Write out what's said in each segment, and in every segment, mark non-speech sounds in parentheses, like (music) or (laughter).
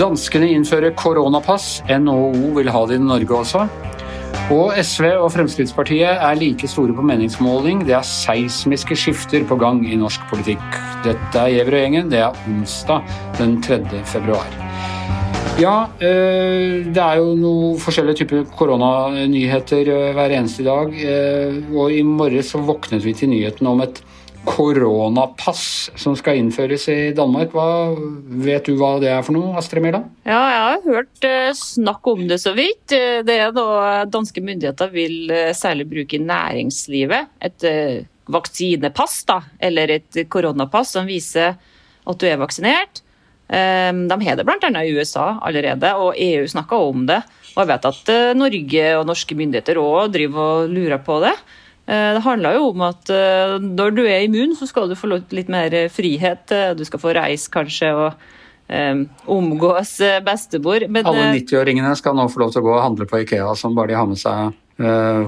Danskene innfører koronapass. NHO vil ha det i Norge også. Og SV og Fremskrittspartiet er like store på meningsmåling. Det er seismiske skifter på gang i norsk politikk. Dette er Gjever og gjengen. Det er onsdag den 3. februar. Ja, eh, det er jo noen forskjellige typer koronanyheter eh, hver eneste dag. Eh, og i morges så våknet vi til nyheten om et koronapass som skal innføres i Danmark. Hva, vet du hva det er for noe, Astrid Mæland? Ja, jeg har hørt snakk om det så vidt. Det er da Danske myndigheter vil særlig bruke i næringslivet. Et vaksinepass, da, eller et koronapass som viser at du er vaksinert. De har det bl.a. i USA allerede, og EU snakker om det. Og jeg vet at Norge og norske myndigheter òg driver og lurer på det. Eh, det handler jo om at eh, når du er immun, så skal du få litt mer frihet. Eh, du skal få reise kanskje og um, omgås bestemor. Men, Alle 90-åringene skal nå få lov til å gå og handle på Ikea som bare de har med seg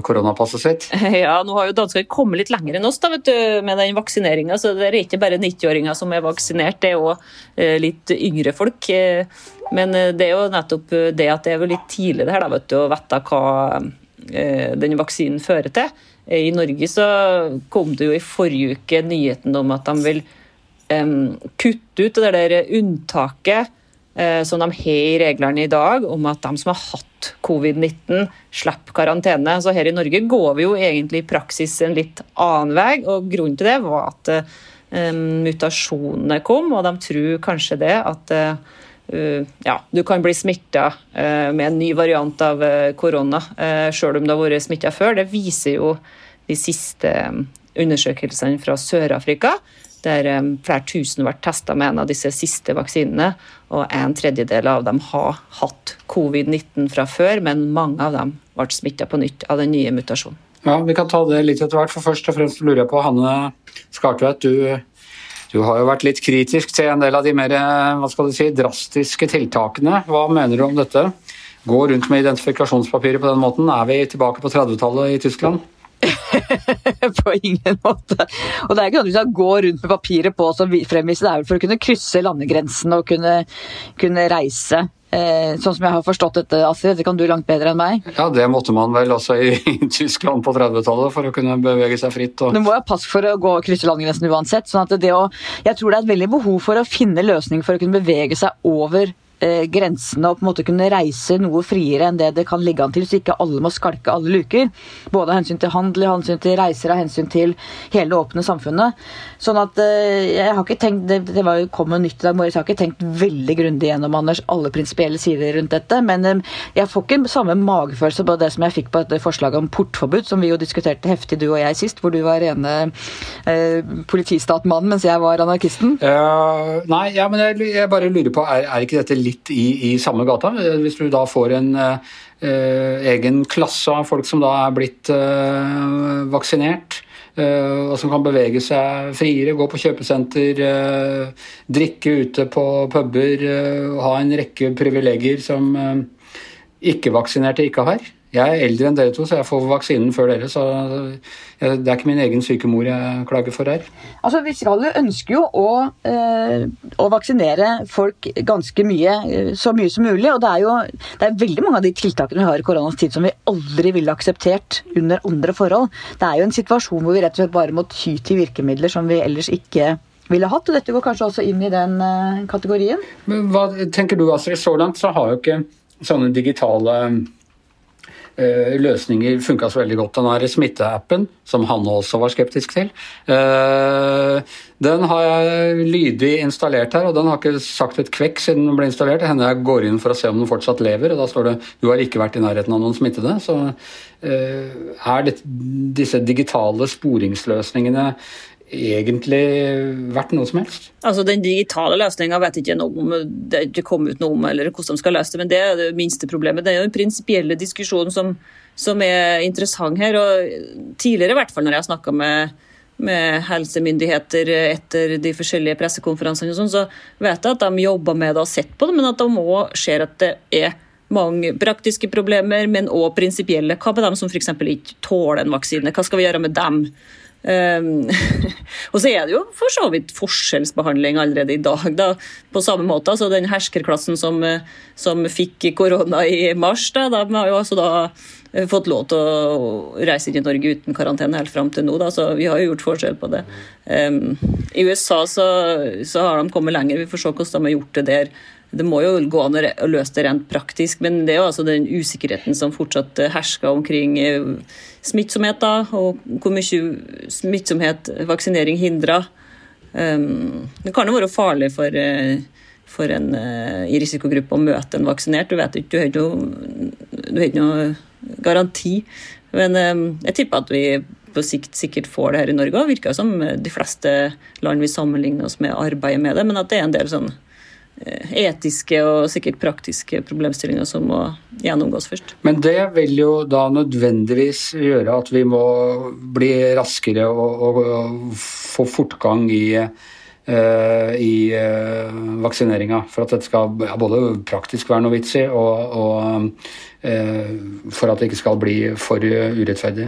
koronapasset sitt? (laughs) Ja, nå har jo danskene kommet litt lenger enn oss da, vet du, med den vaksineringa. Så det er ikke bare 90-åringer som er vaksinert, det er òg litt yngre folk. Men det er jo nettopp det at det er litt tidlig det her, da, vet du, å vite hva den vaksinen fører til. I Norge så kom det jo i forrige uke nyheten om at de vil kutte ut det der unntaket som de har i reglene i dag, om at de som har hatt covid-19, slipper karantene. Så her i Norge går vi jo egentlig i praksis en litt annen vei, og grunnen til det var at um, mutasjonene kom, og de tror kanskje det at uh, Uh, ja, du kan bli smitta uh, med en ny variant av uh, korona, sjøl om du har vært smitta før. Det viser jo de siste undersøkelsene fra Sør-Afrika, der um, flere tusen ble testa med en av disse siste vaksinene, og en tredjedel av dem har hatt covid-19 fra før, men mange av dem ble smitta på nytt av den nye mutasjonen. Ja, Vi kan ta det litt etter hvert, for først og fremst lurer jeg på, Hanne Skartveit. du du har jo vært litt kritisk til en del av de mer hva skal du si, drastiske tiltakene. Hva mener du om dette? Gå rundt med identifikasjonspapirer på den måten. Er vi tilbake på 30-tallet i Tyskland? (laughs) på ingen måte. Og det er ikke sånn at skal gå rundt med papiret på som fremviser, det er vel for å kunne krysse landegrensen og kunne, kunne reise. Eh, sånn som jeg har forstått dette, Astrid, det kan du langt bedre enn meg. Ja, det måtte man vel også i, i (laughs) Tyskland på 30-tallet for å kunne bevege seg fritt. Og... Du må ha pass for å gå og krysse landegrensen uansett. sånn at det å, Jeg tror det er et veldig behov for å finne løsninger for å kunne bevege seg over grensene og på en måte kunne reise noe friere enn det det kan ligge an til, så ikke alle må skalke alle luker. Både av hensyn til handel, av hensyn til reiser, av hensyn til hele det åpne samfunnet. Sånn at eh, jeg har ikke tenkt, Det, det var jo kom nytt i dag morges, jeg har ikke tenkt veldig grundig gjennom Anders, alle prinsipielle sider rundt dette. Men eh, jeg får ikke samme magefølelse på det som jeg fikk på dette forslaget om portforbud, som vi jo diskuterte heftig du og jeg sist, hvor du var rene eh, politistatmannen mens jeg var anarkisten. Uh, nei, ja, men jeg, jeg, bare lurer på, er, er ikke dette litt i, i samme gata. Hvis du da får en uh, egen klasse av folk som da er blitt vaksinert, og som kan bevege seg friere, gå på kjøpesenter, drikke ute på puber, ha en rekke privilegier som ikke-vaksinerte ikke har. Jeg er eldre enn dere to, så jeg får vaksinen før dere. Så det er ikke min egen syke mor jeg klager for her. Altså, Vi skal ønsker jo å, øh, å, vaksinere folk ganske mye, eh, så mye som mulig. Og det er jo det er veldig mange av de tiltakene vi har i koronas tid som vi aldri ville akseptert under andre forhold. Det er jo en situasjon hvor vi rett og slett bare må ty til virkemidler som vi ellers ikke ville hatt. Og dette går kanskje også inn i den uh, kategorien. Men hva tenker du, Astrid? Så langt så har jo ikke sånne digitale Eh, løsninger funka så veldig godt. Den her smitteappen, som han også var skeptisk til, eh, den har jeg lydig installert her, og den har ikke sagt et kvekk siden den ble installert. Det hender jeg går inn for å se om den fortsatt lever, og da står det 'du har ikke vært i nærheten av noen smittede'. Så eh, er disse digitale sporingsløsningene egentlig vært noe som helst? Altså Den digitale løsninga vet ikke noe om det er ikke kommet ut noe om, eller hvordan de skal løse det, men det er det minste problemet. Det er jo den prinsipielle diskusjonen som, som, er interessant her. og Tidligere, i hvert fall når jeg har snakka med, med, helsemyndigheter etter de forskjellige pressekonferansene, og sånn, så vet jeg at de jobber med det og har sett på det, men at de òg ser at det er mange praktiske problemer, men òg prinsipielle. Hva med dem som f.eks. ikke tåler en vaksine? Hva skal vi gjøre med dem? Um, (laughs) og så er det jo for så vidt forskjellsbehandling allerede i dag, da, på samme måte. altså Den herskerklassen som, som fikk korona i mars, da, de har jo altså da fått lov til å reise inn i Norge uten karantene helt fram til nå. Da, så vi har jo gjort forskjell på det. Um, I USA så, så, har de kommet lenger. Vi får se hvordan de har gjort det der. Det må jo gå an å løse det rent praktisk, men det er jo altså den usikkerheten som fortsatt hersker omkring eh, smittsomhet, da, og hvor mye smittsomhet vaksinering hindrer. Um, det kan jo være farlig for, eh, for en i risikogruppe å møte en vaksinert. Du vet ikke, du har ikke noe, garanti. Men um, jeg tipper at vi på sikt sikkert får det her i Norge. Det virker som de fleste land vi sammenligner oss med, arbeider med det, men at det er en del sånn Eh, etiske og sikkert praktiske problemstillinger som må gjennomgås først. Men det vil jo da nødvendigvis gjøre at vi må bli raskere og, og, og få fortgang i, uh, i uh, vaksineringa. For at dette skal både praktisk være noe vits i, og, og for at det ikke skal bli for urettferdig.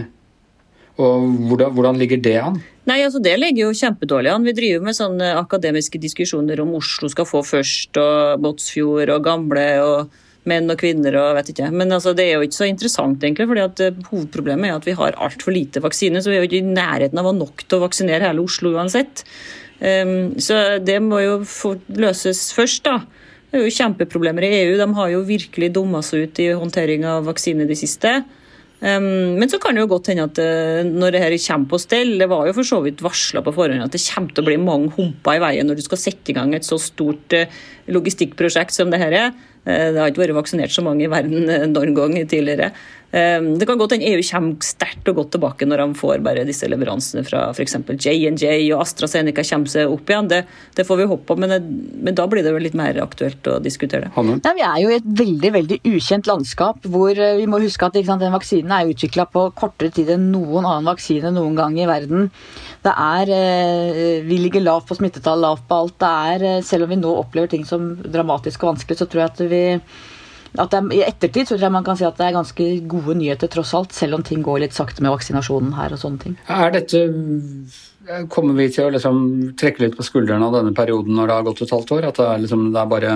Og hvordan, hvordan, ligger det an? Nei, altså Det ligger jo kjempedårlig an. Vi driver med sånne akademiske diskusjoner om Oslo skal få først, og Båtsfjord og Gamle og menn og kvinner og vet ikke. Men altså, det er jo ikke så interessant, egentlig. fordi at uh, Hovedproblemet er at vi har altfor lite vaksine, så vi er jo ikke i nærheten av å ha nok til å vaksinere hele Oslo uansett. Um, så det må jo løses først, da. Det er jo kjempeproblemer i EU. De har jo virkelig dumma seg ut i håndtering av vaksine de siste. Men så kan det jo godt hende at uh, når det her kommer på stell Det var jo for så vidt varsla på forhånd at det kommer til å bli mange humper i veien når du skal sette i gang et så stort uh, logistikkprosjekt som det her er. Uh, det har ikke vært vaksinert så mange i verden noen gang tidligere. Um, det kan godt hende EU kommer sterkt og godt tilbake når de får bare disse leveransene fra f.eks. J&J og AstraZeneca kommer seg opp igjen. Det, det får vi håpe på, men, men, da blir det vel litt mer aktuelt å diskutere det. Ja, vi er jo i et veldig veldig ukjent landskap hvor vi må huske at sant, den vaksinen vaksinen er utvikla på kortere tid enn noen annen vaksine noen gang i verden. Det er, eh, Vi ligger lavt på smittetall, lavt på alt. Det er, eh, selv om vi nå opplever ting som dramatisk og vanskelig, så tror jeg at vi at er, I ettertid så tror jeg man kan si at det er ganske gode nyheter, tross alt, selv om ting går litt sakte med vaksinasjonen her og sånne ting. Er dette Kommer vi til å liksom trekke litt på skuldrene av denne perioden når det har gått et halvt år? At det er, liksom, det er bare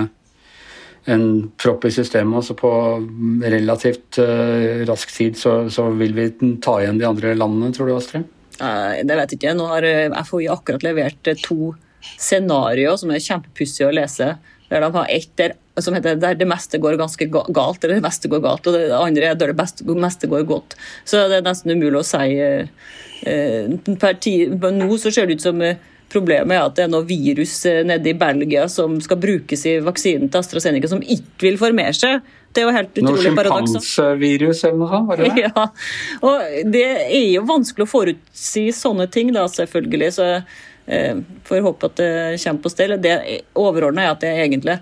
en propp i systemet, og så på relativt uh, rask tid så, så, vil vi ta igjen de andre landene, tror du Astrid? Det vet jeg ikke. Nå har eh, FHI akkurat levert to scenarioer som er kjempepussige å lese. Der de har ett der, som heter 'Der det meste går ganske galt', eller 'det meste går galt', og det andre er 'Der det beste, meste går godt'. Så det er nesten umulig å si. Uh, per tid, nå så ser det ut som Problemet er at det er noe virus eh, nede i Belgia som skal brukes i vaksinen til AstraZeneca, som ikke vil formere seg. Det er jo helt utrolig paradoks. Noe sjimpansevirus eller noe sånt? var det det? (laughs) Ja, og det er jo vanskelig å forutsi sånne ting, da, selvfølgelig. Så eh, får håpe at det kommer på stell. Det overordna er at det egentlig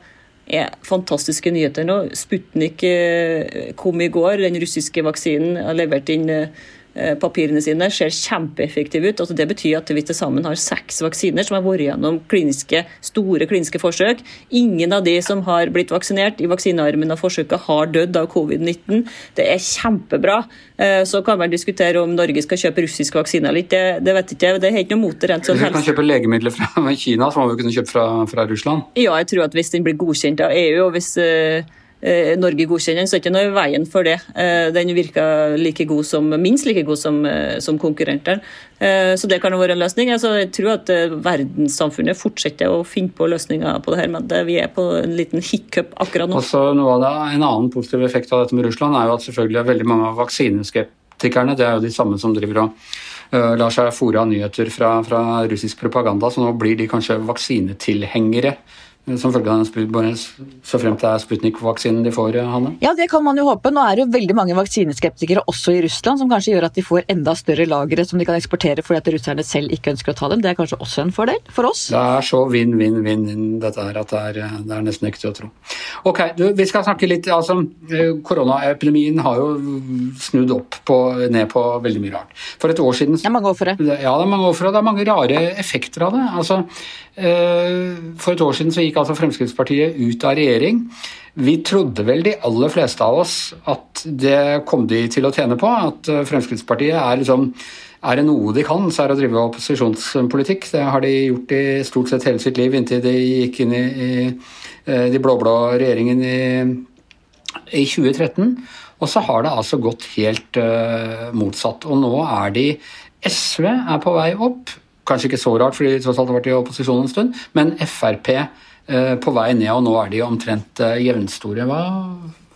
er fantastiske nyheter nå. Sputnik eh, kom i går, den russiske vaksinen har levert inn eh, Eh, papirene sine ser kjempeeffektive ut. Altså det betyr at vi til sammen har seks vaksiner som har vært gjennom kliniske, store kliniske forsøk. Ingen av de som har blitt vaksinert i vaksinearmen av forsøket, har dødd av covid-19. Det er kjempebra. Eh, så kan man diskutere om Norge skal kjøpe russiske vaksiner eller ikke. Det, det vet ikke Det er ikke noe mot det rent sånn Hvis vi kan kjøpe legemidler fra Kina, så må vi kunne kjøpe fra, fra Russland? Ja, jeg tror at hvis den blir godkjent av EU, og hvis Eh, Norge godkjenner den, så er det ikke noe i veien for det. Eh, den virker like god som, minst like god som, eh, som konkurrentene. Så det kan være en løsning. Altså, jeg tror at verdenssamfunnet fortsetter å finne på løsninger på det her, men vi er på en liten hiccup akkurat nå. Av det, En annen positiv effekt av dette med Russland er jo at selvfølgelig er veldig mange av vaksineskeptikerne det er jo de samme som driver og uh, lar seg fòre av nyheter fra, fra russisk propaganda, så nå blir de kanskje vaksinetilhengere som følge av den så fremt det er Sputnik-vaksinen de får, Hanne? Ja, det kan man jo håpe. Nå er det jo veldig mange vaksineskeptikere også i Russland, som kanskje gjør at de får enda større lagre som de kan eksportere fordi at russerne selv ikke ønsker å ta dem. Det er kanskje også en fordel for oss? Det er så vinn-vinn-vinn dette her at det er, det er, nesten ikke til å tro. Ok, du, vi skal snakke litt altså, Koronaepidemien har jo snudd opp på, ned på veldig mye rart. For et år siden Det er mange år for det. Ja, det er mange år for det Det er mange rare effekter av det. Altså, eh, for et år siden så gikk altså Fremskrittspartiet ut av regjering. Vi trodde vel de aller fleste av oss at det kom de til å tjene på. At Fremskrittspartiet er liksom er det noe de kan, så er det å drive opposisjonspolitikk. Det har de gjort i stort sett hele sitt liv inntil de gikk inn i, i de blå-blå regjeringen i, i 2013. Og så har det altså gått helt uh, motsatt. Og nå er de SV er på vei opp. Kanskje ikke så rart, fordi de tross alt har vært i opposisjon en stund. Men Frp på vei ned, og nå er de omtrent uh, jevnstore. Hva,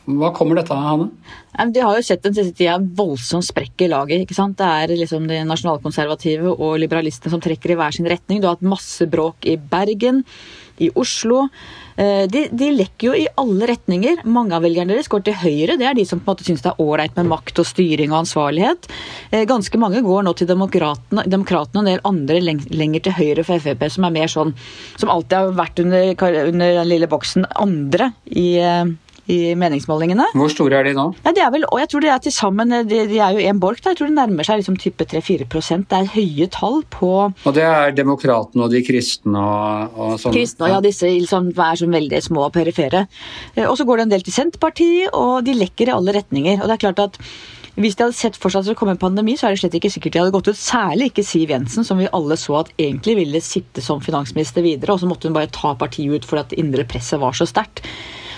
hva kommer dette av, Hanne? De har jo sett den siste tida voldsom sprekk i laget. ikke sant? Det er liksom de nasjonalkonservative og liberalistene som trekker i hver sin retning. Du har hatt masse bråk i Bergen, i Oslo. Eh, de, de, lekker jo i alle retninger. Mange av velgerne deres går til høyre. Det er de som på en måte syns det er ålreit med makt og styring og ansvarlighet. Eh, ganske mange går nå til demokratene, og en del andre lenger til høyre for Frp, som er mer sånn Som alltid har vært under, under den lille boksen andre i eh, i meningsmålingene. Hvor store er de nå? Ja, det er vel, og jeg tror de er til sammen, de, de er jo en bolk. da, Jeg tror det nærmer seg liksom type 3-4% Det er høye tall på Og det er demokratene og de kristne og, og sånn? Kristne, ja. Disse liksom, er som veldig små og perifere. Eh, og så går det en del til Senterpartiet, og de lekker i alle retninger. Og det er klart at hvis de hadde sett for seg at det kom en pandemi, så er det slett ikke sikkert de hadde gått ut. Særlig ikke Siv Jensen, som vi alle så at egentlig ville sitte som finansminister videre, og så måtte hun bare ta partiet ut fordi at det indre presset var så sterkt.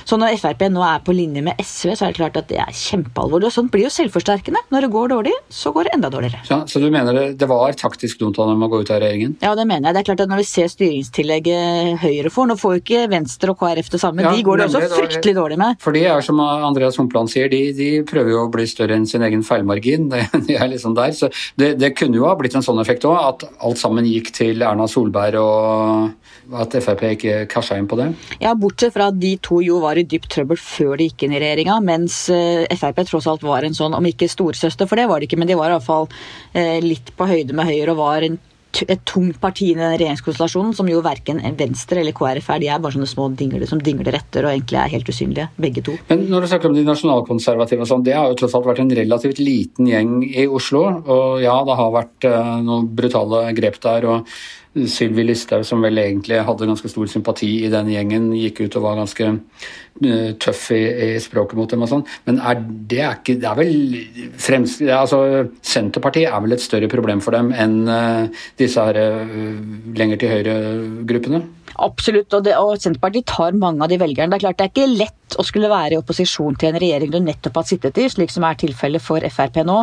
Så når Frp nå er på linje med SV, så er det klart at det er kjempealvorlig. Og sånt blir jo selvforsterkende. Når det går dårlig, så går det enda dårligere. Ja, så du mener det, det var taktisk dumt av dem å gå ut av regjeringen? Ja, det mener jeg. Det er klart at Når vi ser styringstillegget Høyre får Nå får jo ikke Venstre og KrF det samme. Ja, de går det også fryktelig dårlig med. For de er som Andreas Humpland sier, de, de, prøver jo å bli større enn sin egen feilmargin. (laughs) De er liksom der. Så det, det kunne jo ha blitt en sånn effekt òg, at alt sammen gikk til Erna Solberg og at Frp ikke casha inn på det? Ja, bortsett fra at de to jo var i dypt trøbbel før de gikk inn i regjeringa, mens eh, Frp tross alt var en sånn, om ikke storesøster, for det var de ikke, men de var iallfall eh, litt på høyde med Høyre og var en et tungt parti i den regjeringskonstellasjonen, som jo verken Venstre eller KrF er. De er bare sånne små dingler som dingler etter og egentlig er helt usynlige, begge to. Men når du snakker om de nasjonalkonservative og sånn, det har jo tross alt vært en relativt liten gjeng i Oslo. Og ja, det har vært uh, noen brutale grep der. og Sylvi Listhaug, som vel egentlig hadde ganske stor sympati i den gjengen, gikk ut og var ganske uh, tøff i, i, språket mot dem og sånn. Men er det er ikke Det er vel fremst, altså, Senterpartiet er vel et større problem for dem enn uh, disse her uh, lenger til høyre-gruppene? Absolutt, og, det, og, Senterpartiet tar mange av de velgerne. Det er klart det er ikke lett å skulle være i opposisjon til en regjering du nettopp har sittet i, slik som er tilfellet for Frp nå.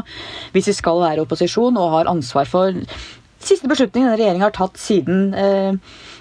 Hvis vi skal være i opposisjon og har ansvar for siste beslutningen denne regjeringa har tatt siden, eh,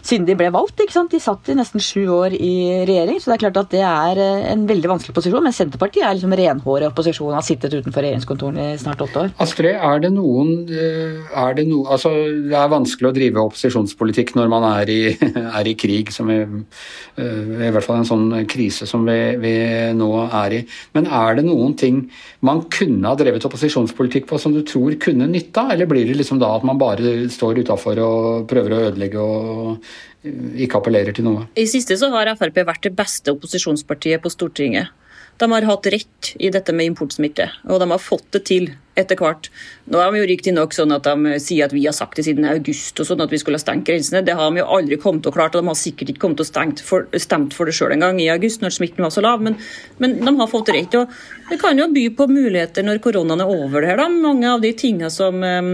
siden, de ble valgt. ikke sant? De satt i nesten sju år i regjering, så det er klart at det er eh, en veldig vanskelig posisjon. Men Senterpartiet er liksom renhåret opposisjon, har sittet utenfor regjeringskontorene i snart åtte år. Astrid, er det noen eh, er det, no, altså, det er vanskelig å drive opposisjonspolitikk når man er i, (laughs) er i krig, som vi, eh, i hvert fall en sånn krise som vi, vi nå er i. Men er det noen ting man kunne ha drevet opposisjonspolitikk på som du tror kunne nytta, eller blir det liksom da at man bare står utafor og prøver å ødelegge og ikke appellerer til noe. I siste så har Frp vært det beste opposisjonspartiet på Stortinget. De har hatt rett i dette med importsmitte, og de har fått det til etter hvert. Nå er de jo riktignok sånn at de sier at vi har sagt det siden august og sånn at vi skulle ha stengt grensene. Det har de jo aldri kommet til å klart, og de har sikkert ikke kommet til å stemt for det sjøl engang i august, når smitten var så lav. Men, men, de har fått rett. og Det kan jo by på muligheter når koronaen er over det her, da. Mange av de tingene som um,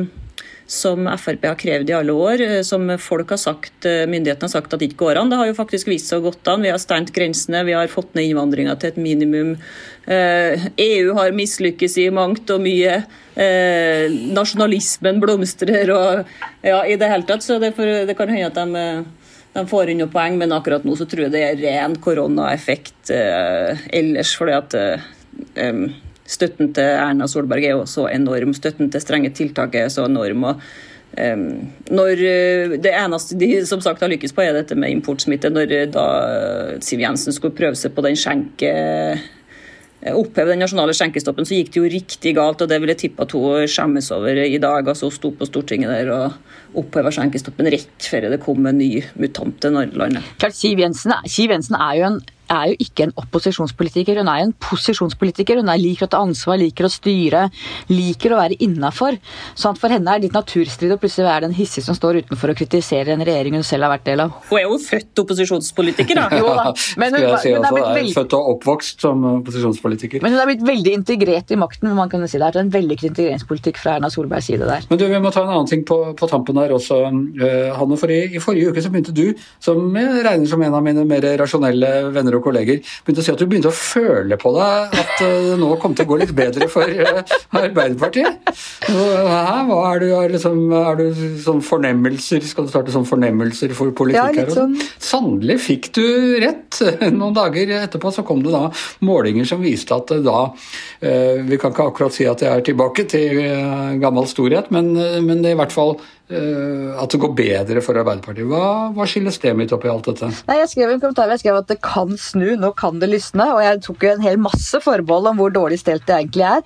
som Frp har krevd i alle år, eh, som folk har sagt, eh, myndighetene har sagt at det ikke går an. Det har jo faktisk vist seg å gått an. Vi har stengt grensene, vi har fått ned innvandringa til et minimum. EU eh, e har mislykkes i mangt og mye. Nasjonalismen blomstrer og ja, i det hele tatt. Så det, for, det kan hende at de, de får inn noen poeng, men akkurat nå så tror jeg det er ren koronaeffekt ellers. fordi at um, Støtten til Erna Solberg er jo så enorm. Støtten til strenge tiltak er så enorm. og um, når eh, Det eneste de som sagt har lykkes på, er dette med importsmitte. Når eh, da Siv Jensen skulle prøve seg på den skjenke oppheve den nasjonale skjenkestoppen, så gikk det jo riktig galt. og Det vil jeg tippe at hun skjemmes over i dag. altså Hun sto på Stortinget der og oppheva skjenkestoppen rett før det kom en ny mutant til Norge. Siv Jensen, Siv Jensen er jo en er jo ikke en opposisjonspolitiker, hun er jo en posisjonspolitiker. Hun er liker å ta ansvar, liker å styre, liker å være innafor. Sånn for henne er det litt naturstrid å plutselig være den hissige som står utenfor og kritiserer en regjering hun selv har vært del av. Hun er jo født opposisjonspolitiker, da. (laughs) jo da. Men hun, si hun er, er født og oppvokst som opposisjonspolitiker. Men hun er blitt veldig integrert i makten, man kan si det er en vellykket integreringspolitikk fra Erna Solbergs side der. Men du, vi må ta en annen ting på, på tampen der også, uh, Hanne. For i, i, forrige uke så begynte du, som jeg regner som en av mine mer rasjonelle venner og kolleger, begynte å si at du begynte å føle på deg at det nå kom til å gå litt bedre for uh, Arbeiderpartiet. Hæ? Hva er du, er, liksom, er du sånn fornemmelser? Skal du starte sånn fornemmelser for politikk ja, her? Sånn. Sannelig fikk du rett. (laughs) Noen dager etterpå så kom det da målinger som viste at da Vi kan ikke akkurat si at jeg er tilbake til gammel storhet, men, men det er i hvert fall Eh, at det går bedre for Arbeiderpartiet. Hva, hva skilles det midt oppi alt dette? Nei, Jeg skrev en kommentar jeg skrev at det kan snu, nå kan det lysne. Og jeg tok en hel masse forbehold om hvor dårlig stelt det egentlig er.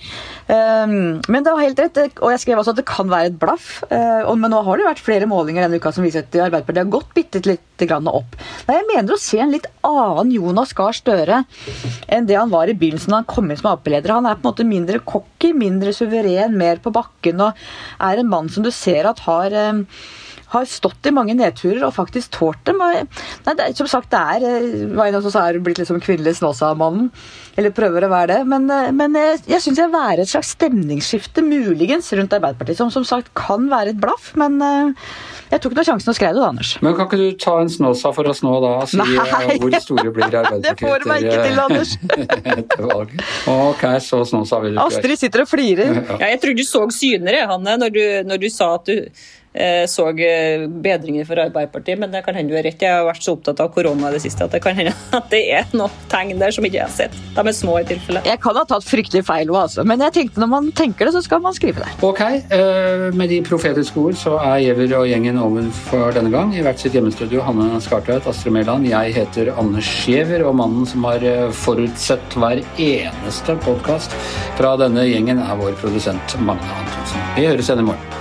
Um, men det var helt rett. Og jeg skrev også at det kan være et blaff. Uh, men nå har det vært flere målinger denne uka som viser at Arbeiderpartiet har gått bitte lite grann opp. Nei, jeg mener å se en litt annen Jonas Gahr Støre enn det han var i begynnelsen da han kom inn som Ap-leder. Han er på en måte mindre cocky, mindre suveren, mer på bakken og er en mann som du ser at har har, eh, stått i mange nedturer og faktisk tålt dem. Nei, det er, som sagt, det er eh, var en oss er blitt liksom kvinnelig Snåsa-mannen. Eller prøver å være det. Men, eh, men jeg, jeg syns jeg er et slags stemningsskifte, muligens, rundt Arbeiderpartiet. Som som sagt kan være et blaff, men jeg tok nå sjansen og skrev det, Anders. Men kan ikke du ta en Snåsa for oss nå, da? Og si Nei. hvor store blir Arbeiderpartiet (laughs) det får meg ikke til, Anders. (laughs) etter valget? Ok, så Snåsa vil du ikke Astrid sitter og flirer. (laughs) Ja, jeg tror du så synere, Hanne, når du, når du sa at du Eh, så eh, bedringer for Arbeiderpartiet, men det kan hende du har rett. Jeg har vært så opptatt av korona i det siste at det kan hende (laughs) at det er noen tegn der som ikke jeg har sett. De er små i tilfelle. Jeg kan ha tatt fryktelig feil altså. Men jeg tenkte når man tenker det, så skal man skrive det. Ok, eh, med de profetiske ord så er Giæver og gjengen over for denne gang. I hvert sitt hjemmestudio Hanne Skartveit, Astrid Mæland. Jeg heter Anders Giæver, og mannen som har forutsett hver eneste podkast fra denne gjengen, er vår produsent Magne Antonsen. Vi høres igjen i morgen.